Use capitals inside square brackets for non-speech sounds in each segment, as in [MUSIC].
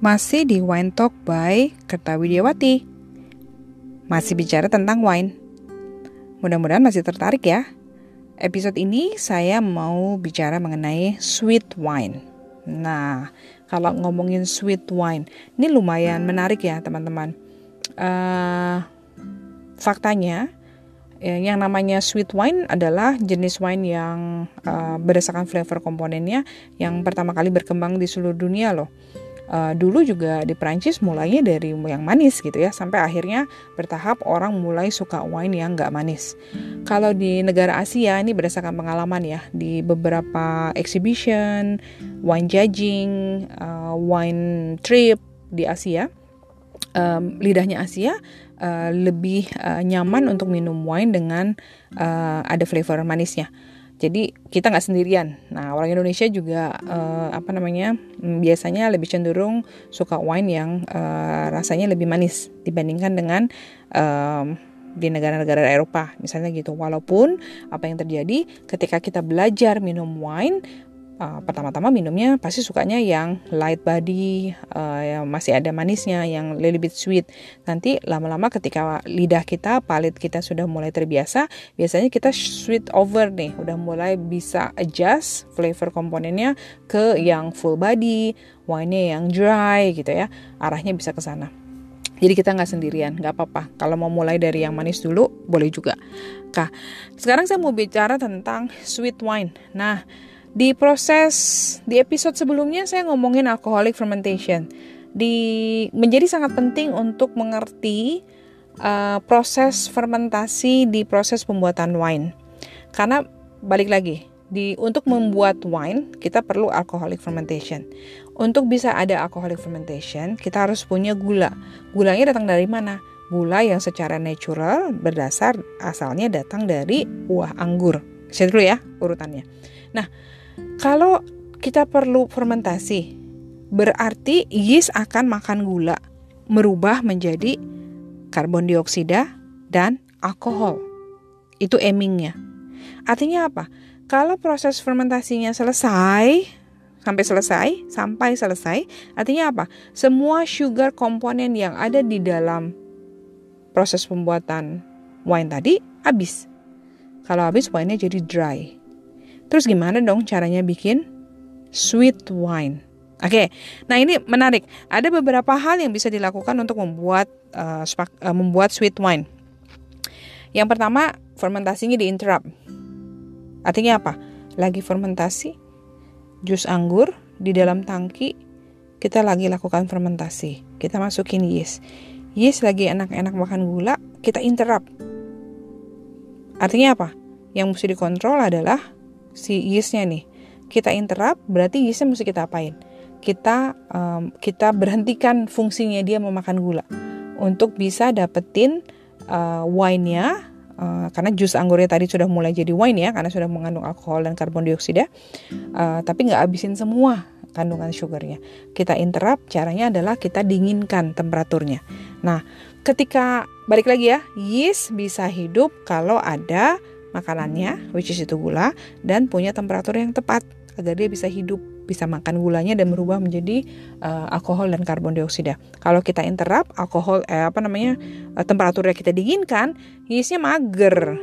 Masih di Wine Talk by Kerta Widiawati. Masih bicara tentang wine. Mudah-mudahan masih tertarik ya. Episode ini saya mau bicara mengenai sweet wine. Nah, kalau ngomongin sweet wine, ini lumayan menarik ya teman-teman. Uh, faktanya, ya, yang namanya sweet wine adalah jenis wine yang uh, berdasarkan flavor komponennya yang pertama kali berkembang di seluruh dunia loh uh, dulu juga di Prancis mulainya dari yang manis gitu ya sampai akhirnya bertahap orang mulai suka wine yang nggak manis. Kalau di negara Asia ini berdasarkan pengalaman ya di beberapa exhibition, wine judging, uh, wine trip di Asia, um, lidahnya Asia uh, lebih uh, nyaman untuk minum wine dengan uh, ada flavor manisnya. Jadi kita nggak sendirian. Nah orang Indonesia juga uh, apa namanya mm, biasanya lebih cenderung suka wine yang uh, rasanya lebih manis dibandingkan dengan uh, di negara-negara Eropa misalnya gitu. Walaupun apa yang terjadi ketika kita belajar minum wine uh, pertama-tama minumnya pasti sukanya yang light body, uh, yang masih ada manisnya, yang little bit sweet. Nanti lama-lama ketika lidah kita, palit kita sudah mulai terbiasa, biasanya kita sweet over nih, udah mulai bisa adjust flavor komponennya ke yang full body, wine yang dry gitu ya. Arahnya bisa ke sana. Jadi kita nggak sendirian, nggak apa-apa. Kalau mau mulai dari yang manis dulu, boleh juga. Nah, sekarang saya mau bicara tentang sweet wine. Nah, di proses di episode sebelumnya saya ngomongin alcoholic fermentation. Di menjadi sangat penting untuk mengerti uh, proses fermentasi di proses pembuatan wine. Karena balik lagi, di untuk membuat wine kita perlu alcoholic fermentation. Untuk bisa ada alcoholic fermentation, kita harus punya gula. Gulanya datang dari mana? Gula yang secara natural berdasar asalnya datang dari buah anggur. Saya dulu ya urutannya. Nah, kalau kita perlu fermentasi, berarti yeast akan makan gula, merubah menjadi karbon dioksida dan alkohol. Itu emingnya. Artinya apa? Kalau proses fermentasinya selesai, sampai selesai, sampai selesai, artinya apa? Semua sugar komponen yang ada di dalam proses pembuatan wine tadi habis. Kalau habis wine-nya jadi dry. Terus gimana dong caranya bikin sweet wine? Oke, okay. nah ini menarik. Ada beberapa hal yang bisa dilakukan untuk membuat uh, uh, membuat sweet wine. Yang pertama, fermentasinya diinterrupt. Artinya apa? Lagi fermentasi, jus anggur di dalam tangki, kita lagi lakukan fermentasi. Kita masukin yeast. Yeast lagi enak-enak makan gula, kita interrupt. Artinya apa? Yang mesti dikontrol adalah si yeastnya nih. Kita interrupt berarti yeastnya mesti kita apain? Kita um, kita berhentikan fungsinya dia memakan gula. Untuk bisa dapetin uh, wine-nya uh, karena jus anggurnya tadi sudah mulai jadi wine ya karena sudah mengandung alkohol dan karbon dioksida uh, tapi nggak habisin semua kandungan sugarnya. Kita interrupt caranya adalah kita dinginkan temperaturnya. Nah ketika balik lagi ya yeast bisa hidup kalau ada makanannya, which is itu gula, dan punya temperatur yang tepat agar dia bisa hidup, bisa makan gulanya dan berubah menjadi uh, alkohol dan karbon dioksida. Kalau kita interrupt alkohol, eh, apa namanya, uh, temperaturnya kita dinginkan, yeastnya mager,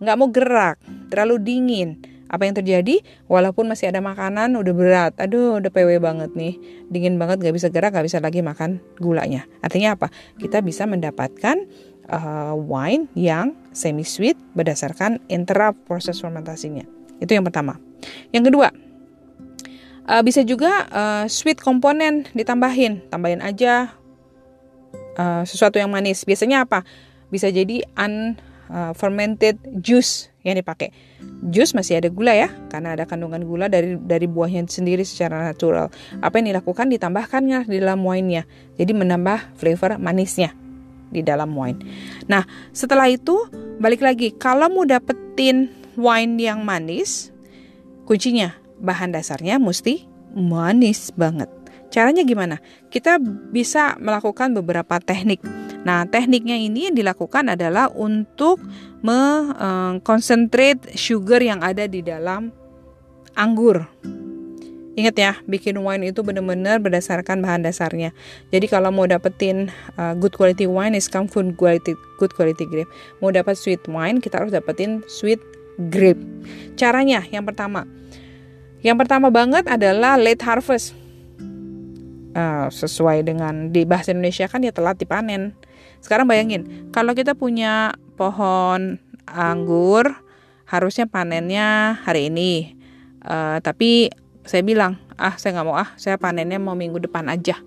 nggak mau gerak, terlalu dingin. Apa yang terjadi? Walaupun masih ada makanan, udah berat, aduh, udah PW banget nih, dingin banget, nggak bisa gerak, nggak bisa lagi makan gulanya. Artinya apa? Kita bisa mendapatkan uh, wine yang semi sweet berdasarkan interrupt proses fermentasinya. Itu yang pertama. Yang kedua, uh, bisa juga uh, sweet komponen ditambahin, tambahin aja uh, sesuatu yang manis. Biasanya apa? Bisa jadi unfermented juice yang dipakai. Jus masih ada gula ya, karena ada kandungan gula dari dari buahnya sendiri secara natural. Apa yang dilakukan ditambahkan ya di dalam wine-nya. Jadi menambah flavor manisnya di dalam wine. Nah, setelah itu balik lagi, kalau mau dapetin wine yang manis, kuncinya bahan dasarnya mesti manis banget. Caranya gimana? Kita bisa melakukan beberapa teknik. Nah, tekniknya ini yang dilakukan adalah untuk mengkonsentrate sugar yang ada di dalam anggur. Ingat ya, bikin wine itu benar-benar berdasarkan bahan dasarnya. Jadi kalau mau dapetin uh, good quality wine is come from quality good quality grape. Mau dapat sweet wine, kita harus dapetin sweet grape. Caranya yang pertama, yang pertama banget adalah late harvest. Uh, sesuai dengan di bahasa Indonesia kan ya telat dipanen. Sekarang bayangin, kalau kita punya pohon anggur, harusnya panennya hari ini. Uh, tapi saya bilang ah saya nggak mau ah saya panennya mau minggu depan aja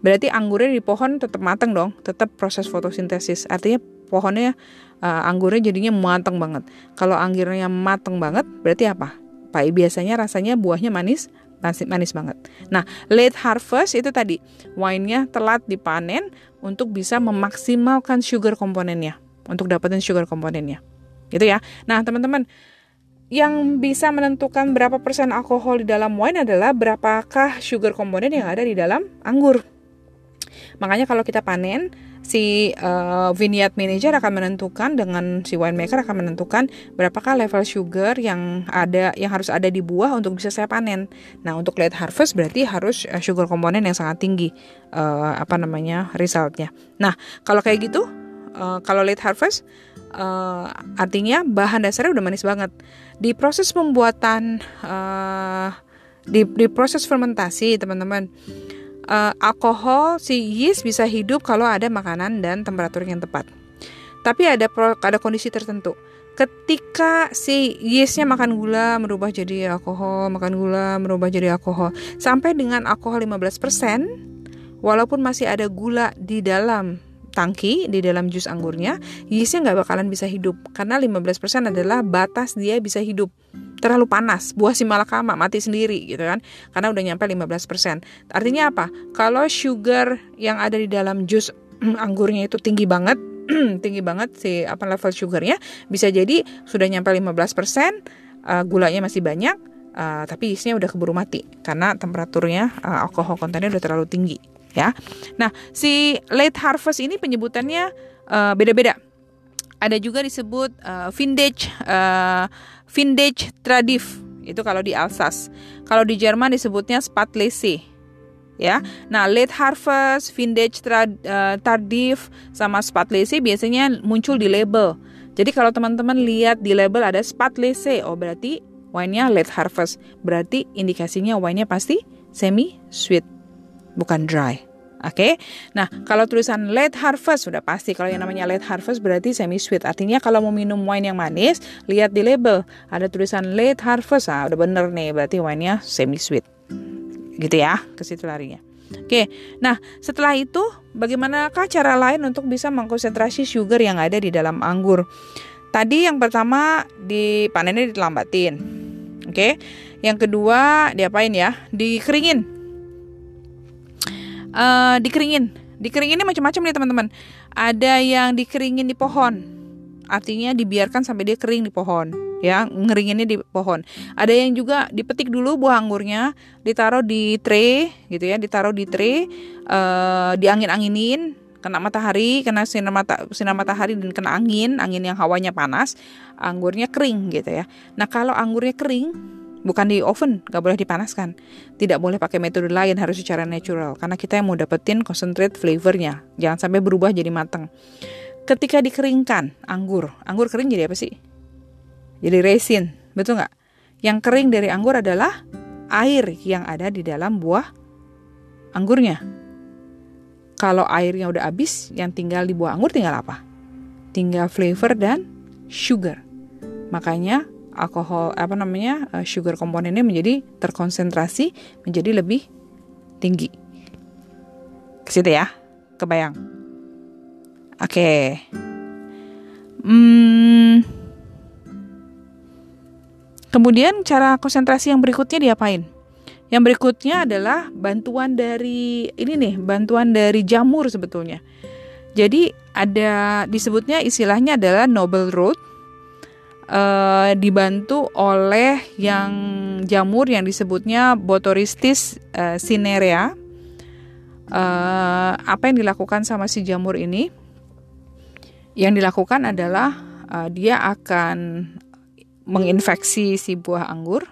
berarti anggurnya di pohon tetap matang dong tetap proses fotosintesis artinya pohonnya uh, anggurnya jadinya matang banget kalau anggurnya matang banget berarti apa Pak biasanya rasanya buahnya manis manis, manis banget. Nah, late harvest itu tadi wine-nya telat dipanen untuk bisa memaksimalkan sugar komponennya, untuk dapetin sugar komponennya. Gitu ya. Nah, teman-teman, yang bisa menentukan berapa persen alkohol di dalam wine adalah berapakah sugar komponen yang ada di dalam anggur. Makanya kalau kita panen, si uh, vineyard manager akan menentukan dengan si winemaker akan menentukan berapakah level sugar yang ada yang harus ada di buah untuk bisa saya panen. Nah, untuk late harvest berarti harus uh, sugar komponen yang sangat tinggi uh, apa namanya resultnya. Nah, kalau kayak gitu, uh, kalau late harvest uh, artinya bahan dasarnya udah manis banget. Di proses pembuatan, uh, di, di proses fermentasi, teman-teman, uh, alkohol si yeast bisa hidup kalau ada makanan dan temperatur yang tepat. Tapi ada pro, ada kondisi tertentu. Ketika si yeastnya makan gula merubah jadi alkohol, makan gula merubah jadi alkohol, sampai dengan alkohol 15%, walaupun masih ada gula di dalam tangki di dalam jus anggurnya, yeastnya nggak bakalan bisa hidup karena 15% adalah batas dia bisa hidup. Terlalu panas, buah si malakama mati sendiri gitu kan. Karena udah nyampe 15%. Artinya apa? Kalau sugar yang ada di dalam jus [CLEARS THROAT] anggurnya itu tinggi banget, [CLEARS THROAT] tinggi banget si apa level sugarnya, bisa jadi sudah nyampe 15%, uh, gulanya masih banyak, uh, tapi yeastnya udah keburu mati karena temperaturnya uh, alkohol kontennya udah terlalu tinggi ya. Nah, si late harvest ini penyebutannya uh, beda-beda. Ada juga disebut uh, vintage uh, vintage tradif itu kalau di Alsace. Kalau di Jerman disebutnya Spatlese. Ya. Nah, late harvest, vintage tardif sama Spatlese biasanya muncul di label. Jadi kalau teman-teman lihat di label ada Spatlese, oh berarti wine-nya late harvest. Berarti indikasinya wine-nya pasti semi sweet bukan dry. Oke, okay? nah kalau tulisan late harvest sudah pasti kalau yang namanya late harvest berarti semi sweet. Artinya kalau mau minum wine yang manis, lihat di label ada tulisan late harvest, ah udah bener nih berarti wine-nya semi sweet. Gitu ya, ke situ larinya. Oke, nah setelah itu bagaimanakah cara lain untuk bisa mengkonsentrasi sugar yang ada di dalam anggur? Tadi yang pertama dipanennya dilambatin. Oke, yang kedua diapain ya? Dikeringin uh, dikeringin. Dikeringin ini macam-macam nih teman-teman. Ada yang dikeringin di pohon. Artinya dibiarkan sampai dia kering di pohon, ya, ngeringinnya di pohon. Ada yang juga dipetik dulu buah anggurnya, ditaruh di tray gitu ya, ditaruh di tray, uh, diangin-anginin, kena matahari, kena sinar mata sinar matahari dan kena angin, angin yang hawanya panas, anggurnya kering gitu ya. Nah, kalau anggurnya kering, bukan di oven, nggak boleh dipanaskan. Tidak boleh pakai metode lain, harus secara natural. Karena kita yang mau dapetin concentrate flavornya, jangan sampai berubah jadi matang. Ketika dikeringkan anggur, anggur kering jadi apa sih? Jadi resin, betul nggak? Yang kering dari anggur adalah air yang ada di dalam buah anggurnya. Kalau airnya udah habis, yang tinggal di buah anggur tinggal apa? Tinggal flavor dan sugar. Makanya alkohol apa namanya uh, sugar komponennya menjadi terkonsentrasi menjadi lebih tinggi. Ke situ ya, kebayang. Oke. Okay. Hmm, kemudian cara konsentrasi yang berikutnya diapain? Yang berikutnya adalah bantuan dari ini nih, bantuan dari jamur sebetulnya. Jadi ada disebutnya istilahnya adalah noble root uh, dibantu oleh yang jamur yang disebutnya Botoristis uh, cinerea. Uh, apa yang dilakukan sama si jamur ini? Yang dilakukan adalah uh, dia akan menginfeksi si buah anggur.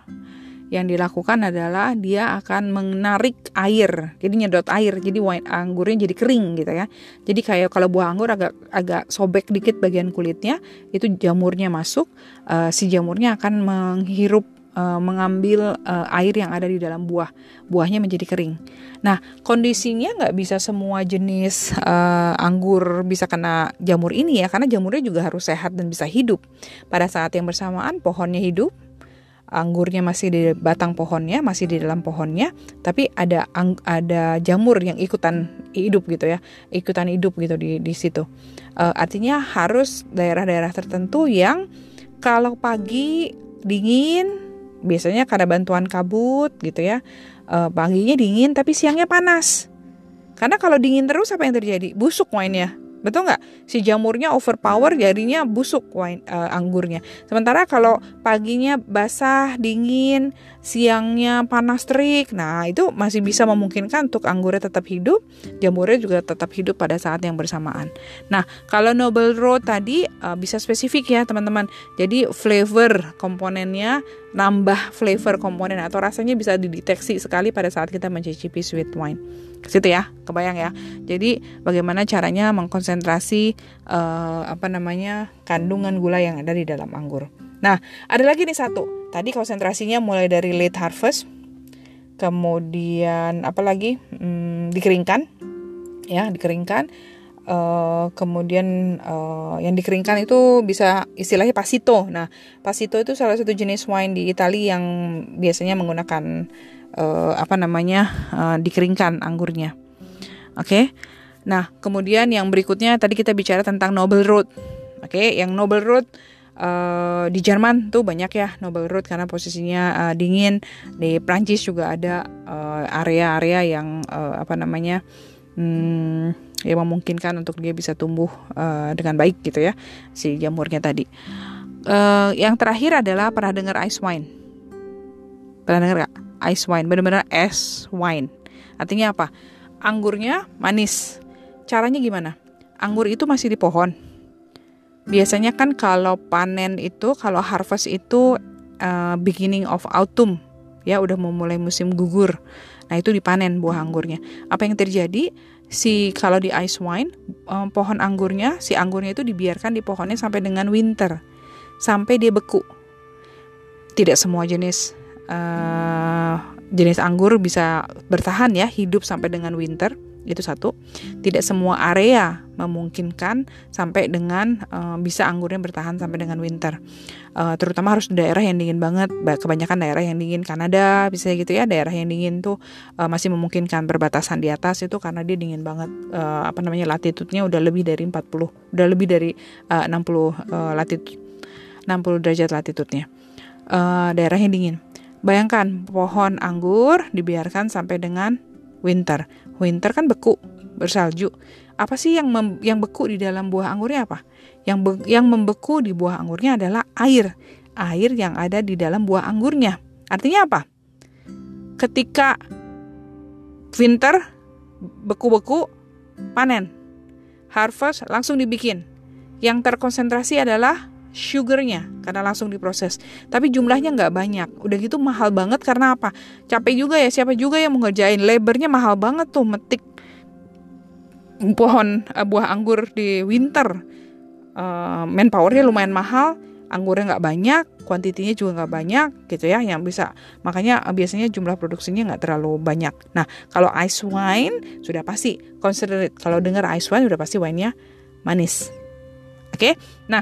Yang dilakukan adalah dia akan menarik air, jadi nyedot air, jadi wine anggurnya jadi kering gitu ya. Jadi kayak kalau buah anggur agak agak sobek dikit bagian kulitnya, itu jamurnya masuk, uh, si jamurnya akan menghirup uh, mengambil uh, air yang ada di dalam buah, buahnya menjadi kering. Nah, kondisinya nggak bisa semua jenis uh, anggur bisa kena jamur ini ya, karena jamurnya juga harus sehat dan bisa hidup. Pada saat yang bersamaan pohonnya hidup, anggurnya masih di batang pohonnya, masih di dalam pohonnya, tapi ada ang, ada jamur yang ikutan hidup gitu ya, ikutan hidup gitu di di situ. Uh, artinya harus daerah-daerah tertentu yang kalau pagi dingin biasanya karena bantuan kabut gitu ya uh, paginya dingin tapi siangnya panas. Karena kalau dingin terus apa yang terjadi? Busuk wine Betul nggak? Si jamurnya overpower jadinya busuk wine uh, anggurnya. Sementara kalau paginya basah, dingin, siangnya panas terik. Nah, itu masih bisa memungkinkan untuk anggurnya tetap hidup, jamurnya juga tetap hidup pada saat yang bersamaan. Nah, kalau Noble Road tadi uh, bisa spesifik ya, teman-teman. Jadi flavor komponennya nambah flavor komponen atau rasanya bisa dideteksi sekali pada saat kita mencicipi sweet wine. Situ ya, kebayang ya. Jadi bagaimana caranya mengkonsentrasi uh, apa namanya kandungan gula yang ada di dalam anggur. Nah, ada lagi nih satu. Tadi konsentrasinya mulai dari late harvest, kemudian apa lagi? Hmm, dikeringkan, ya dikeringkan Uh, kemudian uh, yang dikeringkan itu bisa istilahnya pasito. Nah, pasito itu salah satu jenis wine di Italia yang biasanya menggunakan uh, apa namanya uh, dikeringkan anggurnya. Oke. Okay? Nah, kemudian yang berikutnya tadi kita bicara tentang Noble Road. Oke, okay? yang Noble Road uh, di Jerman tuh banyak ya Noble Road karena posisinya uh, dingin. Di Prancis juga ada area-area uh, yang uh, apa namanya? Hmm, yang memungkinkan untuk dia bisa tumbuh uh, dengan baik gitu ya si jamurnya tadi. Uh, yang terakhir adalah pernah dengar ice wine? Pernah dengar gak? Ice wine, benar-benar es wine. Artinya apa? Anggurnya manis. Caranya gimana? Anggur itu masih di pohon. Biasanya kan kalau panen itu, kalau harvest itu uh, beginning of autumn, ya udah memulai musim gugur. Nah itu dipanen buah anggurnya. Apa yang terjadi? si kalau di ice wine um, pohon anggurnya si anggurnya itu dibiarkan di pohonnya sampai dengan winter sampai dia beku tidak semua jenis uh, jenis anggur bisa bertahan ya hidup sampai dengan winter itu satu. Tidak semua area memungkinkan sampai dengan uh, bisa anggurnya bertahan sampai dengan winter. Uh, terutama harus daerah yang dingin banget. Kebanyakan daerah yang dingin. Kanada bisa gitu ya daerah yang dingin tuh uh, masih memungkinkan berbatasan di atas itu karena dia dingin banget. Uh, apa namanya latitudenya udah lebih dari 40 udah lebih dari uh, 60 uh, latitud 60 derajat latitudenya. Uh, daerah yang dingin. Bayangkan pohon anggur dibiarkan sampai dengan winter. Winter kan beku, bersalju. Apa sih yang mem yang beku di dalam buah anggurnya apa? Yang be yang membeku di buah anggurnya adalah air. Air yang ada di dalam buah anggurnya. Artinya apa? Ketika winter beku-beku panen. Harvest langsung dibikin. Yang terkonsentrasi adalah sugarnya karena langsung diproses. Tapi jumlahnya nggak banyak. Udah gitu mahal banget karena apa? Capek juga ya. Siapa juga yang mau ngerjain? Labornya mahal banget tuh metik pohon uh, buah anggur di winter. Uh, manpowernya lumayan mahal. Anggurnya nggak banyak, kuantitinya juga nggak banyak, gitu ya, yang bisa. Makanya uh, biasanya jumlah produksinya nggak terlalu banyak. Nah, kalau ice wine sudah pasti consider kalau dengar ice wine sudah pasti wine-nya manis. Oke, okay? nah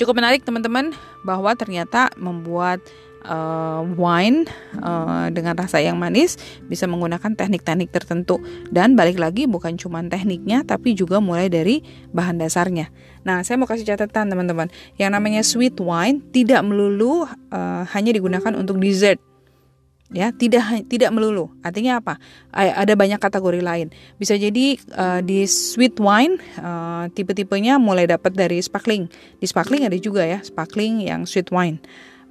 Cukup menarik teman-teman bahwa ternyata membuat uh, wine uh, dengan rasa yang manis bisa menggunakan teknik-teknik tertentu dan balik lagi bukan cuma tekniknya tapi juga mulai dari bahan dasarnya. Nah, saya mau kasih catatan teman-teman. Yang namanya sweet wine tidak melulu uh, hanya digunakan untuk dessert ya tidak tidak melulu. Artinya apa? Ada banyak kategori lain. Bisa jadi uh, di sweet wine uh, tipe-tipenya mulai dapat dari sparkling. Di sparkling ada juga ya sparkling yang sweet wine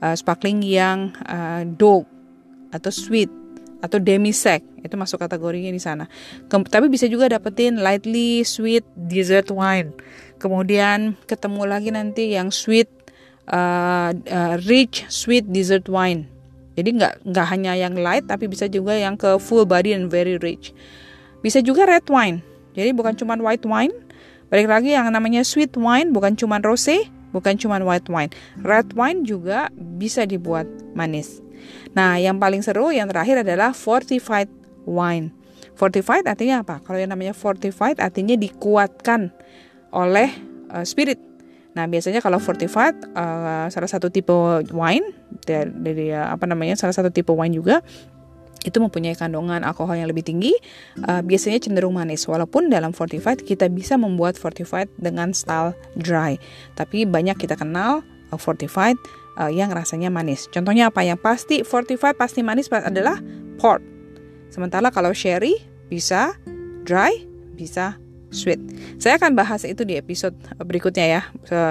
uh, sparkling yang uh, dark atau sweet atau demi sec itu masuk kategorinya di sana. Kem tapi bisa juga dapetin lightly sweet dessert wine. Kemudian ketemu lagi nanti yang sweet uh, uh, rich sweet dessert wine Jadi nggak nggak hanya yang light tapi bisa juga yang ke full body and very rich. Bisa juga red wine. Jadi bukan cuma white wine. Balik lagi yang namanya sweet wine bukan cuma rosé, bukan cuma white wine. Red wine juga bisa dibuat manis. Nah, yang paling seru yang terakhir adalah fortified wine. Fortified artinya apa? Kalau yang namanya fortified artinya dikuatkan oleh uh, spirit Nah, biasanya kalau fortified uh, salah satu tipe wine dari, dari apa namanya? salah satu tipe wine juga itu mempunyai kandungan alkohol yang lebih tinggi, uh, biasanya cenderung manis. Walaupun dalam fortified kita bisa membuat fortified dengan style dry, tapi banyak kita kenal uh, fortified uh, yang rasanya manis. Contohnya apa? Yang pasti fortified pasti manis adalah port. Sementara kalau sherry bisa dry, bisa sweet. Saya akan bahas itu di episode berikutnya ya,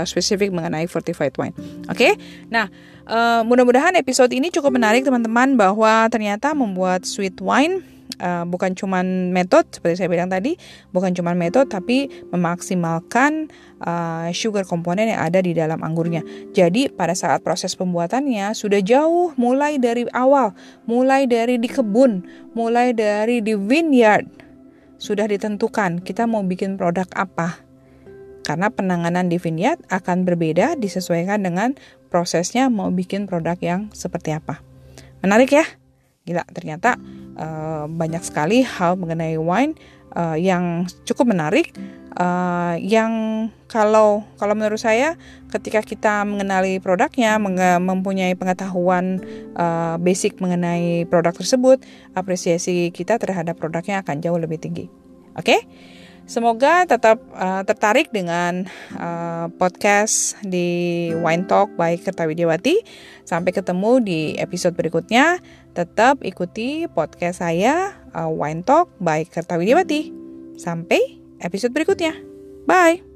spesifik mengenai fortified wine. Oke, okay? nah uh, mudah-mudahan episode ini cukup menarik teman-teman bahwa ternyata membuat sweet wine uh, bukan cuma metode seperti saya bilang tadi, bukan cuma metode tapi memaksimalkan uh, sugar komponen yang ada di dalam anggurnya. Jadi pada saat proses pembuatannya sudah jauh mulai dari awal, mulai dari di kebun, mulai dari di vineyard sudah ditentukan kita mau bikin produk apa. Karena penanganan di Vineyard akan berbeda disesuaikan dengan prosesnya mau bikin produk yang seperti apa. Menarik ya? Gila, ternyata uh, banyak sekali hal mengenai wine uh, yang cukup menarik uh, yang kalau kalau menurut saya ketika kita mengenali produknya mempunyai pengetahuan uh, basic mengenai produk tersebut apresiasi kita terhadap produknya akan jauh lebih tinggi oke okay? Semoga tetap uh, tertarik dengan uh, podcast di Wine Talk by Kertawidiawati. Sampai ketemu di episode berikutnya. Tetap ikuti podcast saya uh, Wine Talk by Kertawidiawati. Sampai episode berikutnya. Bye.